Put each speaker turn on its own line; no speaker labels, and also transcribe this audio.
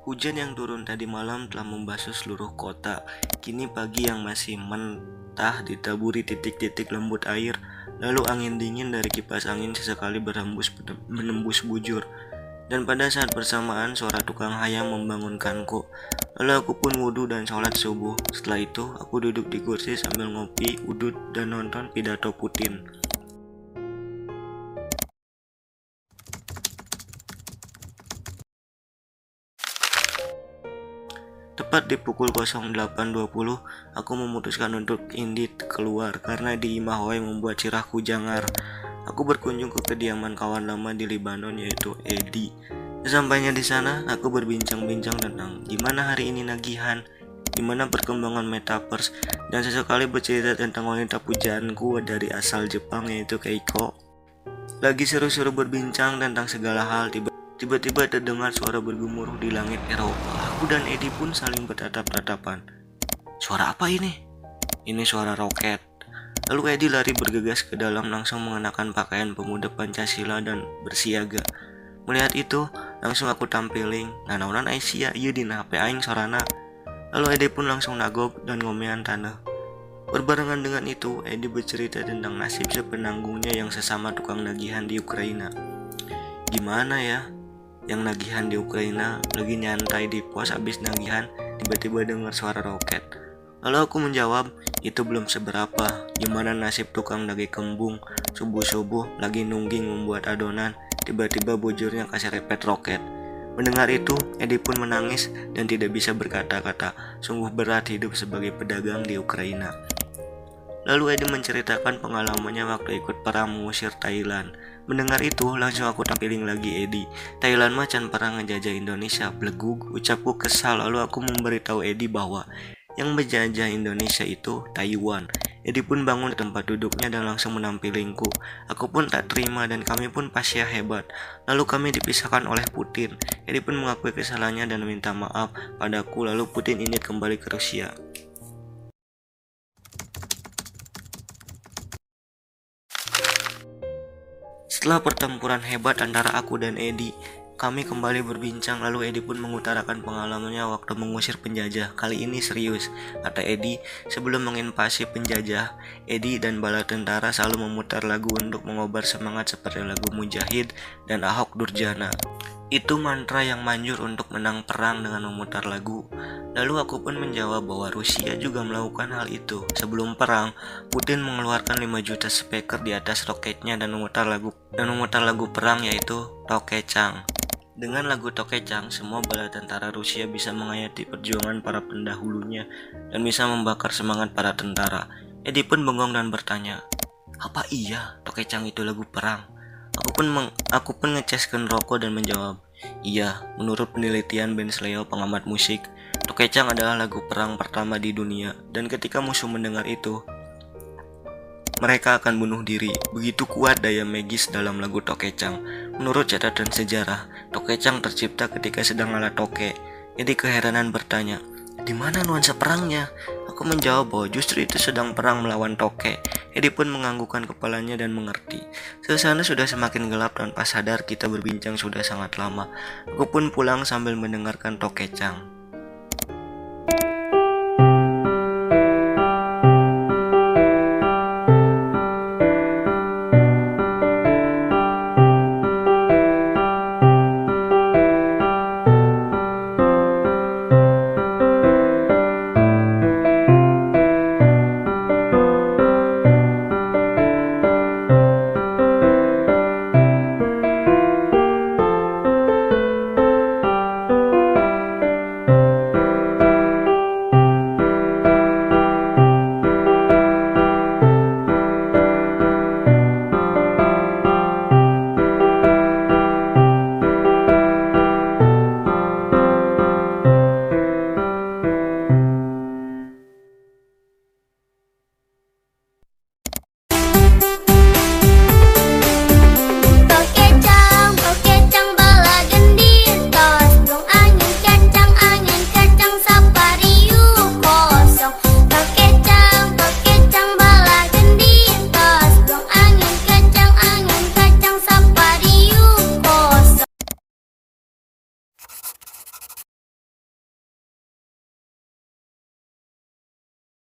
Hujan yang turun tadi malam telah membasuh seluruh kota. Kini pagi yang masih mentah ditaburi titik-titik lembut air. Lalu angin dingin dari kipas angin sesekali berhembus menembus bujur. Dan pada saat bersamaan suara tukang hayam membangunkanku. Lalu aku pun wudhu dan sholat subuh. Setelah itu aku duduk di kursi sambil ngopi, udut, dan nonton pidato Putin. Tepat di pukul 08.20, aku memutuskan untuk indit keluar karena di Imahwai membuat cirahku jangar. Aku berkunjung ke kediaman kawan lama di Libanon yaitu Edi. Sesampainya di sana, aku berbincang-bincang tentang gimana hari ini nagihan, gimana perkembangan metaverse, dan sesekali bercerita tentang wanita pujaanku dari asal Jepang yaitu Keiko. Lagi seru-seru berbincang tentang segala hal, tiba Tiba-tiba terdengar suara bergemuruh di langit Eropa. Aku dan Edi pun saling bertatap-tatapan. Suara apa ini? Ini suara roket. Lalu Edi lari bergegas ke dalam langsung mengenakan pakaian pemuda Pancasila dan bersiaga. Melihat itu, langsung aku tampiling, nanaunan Aisyah iya di HP aing sorana. Lalu Edi pun langsung nagok dan ngomean tanah. Berbarengan dengan itu, Edi bercerita tentang nasib sepenanggungnya yang sesama tukang nagihan di Ukraina. Gimana ya? Yang nagihan di Ukraina lagi nyantai di pos habis nagihan tiba-tiba dengar suara roket. Lalu aku menjawab, itu belum seberapa. Gimana nasib tukang nagih kembung, subuh-subuh lagi nungging membuat adonan, tiba-tiba bujurnya repet roket. Mendengar itu, Edi pun menangis dan tidak bisa berkata-kata. Sungguh berat hidup sebagai pedagang di Ukraina. Lalu Edi menceritakan pengalamannya waktu ikut perang mengusir Thailand. Mendengar itu, langsung aku tampilin lagi Edi. Thailand macan perang ngejajah Indonesia, belegug, ucapku kesal. Lalu aku memberitahu Edi bahwa yang menjajah Indonesia itu Taiwan. Edi pun bangun di tempat duduknya dan langsung menampilinku. Aku pun tak terima dan kami pun pasya hebat. Lalu kami dipisahkan oleh Putin. Edi pun mengakui kesalahannya dan meminta maaf padaku. Lalu Putin ingin kembali ke Rusia. Setelah pertempuran hebat antara aku dan Edi, kami kembali berbincang lalu Edi pun mengutarakan pengalamannya waktu mengusir penjajah. Kali ini serius, kata Edi. Sebelum menginvasi penjajah, Edi dan bala tentara selalu memutar lagu untuk mengobar semangat seperti lagu Mujahid dan Ahok Durjana. Itu mantra yang manjur untuk menang perang dengan memutar lagu. Lalu aku pun menjawab bahwa Rusia juga melakukan hal itu. Sebelum perang, Putin mengeluarkan 5 juta speaker di atas roketnya dan memutar lagu dan memutar lagu perang yaitu Tokechang. Dengan lagu Tokechang, semua bala tentara Rusia bisa menghayati perjuangan para pendahulunya dan bisa membakar semangat para tentara. Edi pun bengong dan bertanya, "Apa iya Tokechang itu lagu perang?" Aku pun meng, aku pun ngeceskan rokok dan menjawab, iya, menurut penelitian Ben Sleo pengamat musik, Tokechang adalah lagu perang pertama di dunia dan ketika musuh mendengar itu, mereka akan bunuh diri. Begitu kuat daya magis dalam lagu Tokechang. Menurut catatan sejarah, Tokechang tercipta ketika sedang ala toke. Jadi keheranan bertanya, di mana nuansa perangnya? Aku menjawab bahwa justru itu sedang perang melawan toke. Edi pun menganggukkan kepalanya dan mengerti. Suasana sudah semakin gelap dan pas sadar kita berbincang sudah sangat lama. Aku pun pulang sambil mendengarkan tokecang.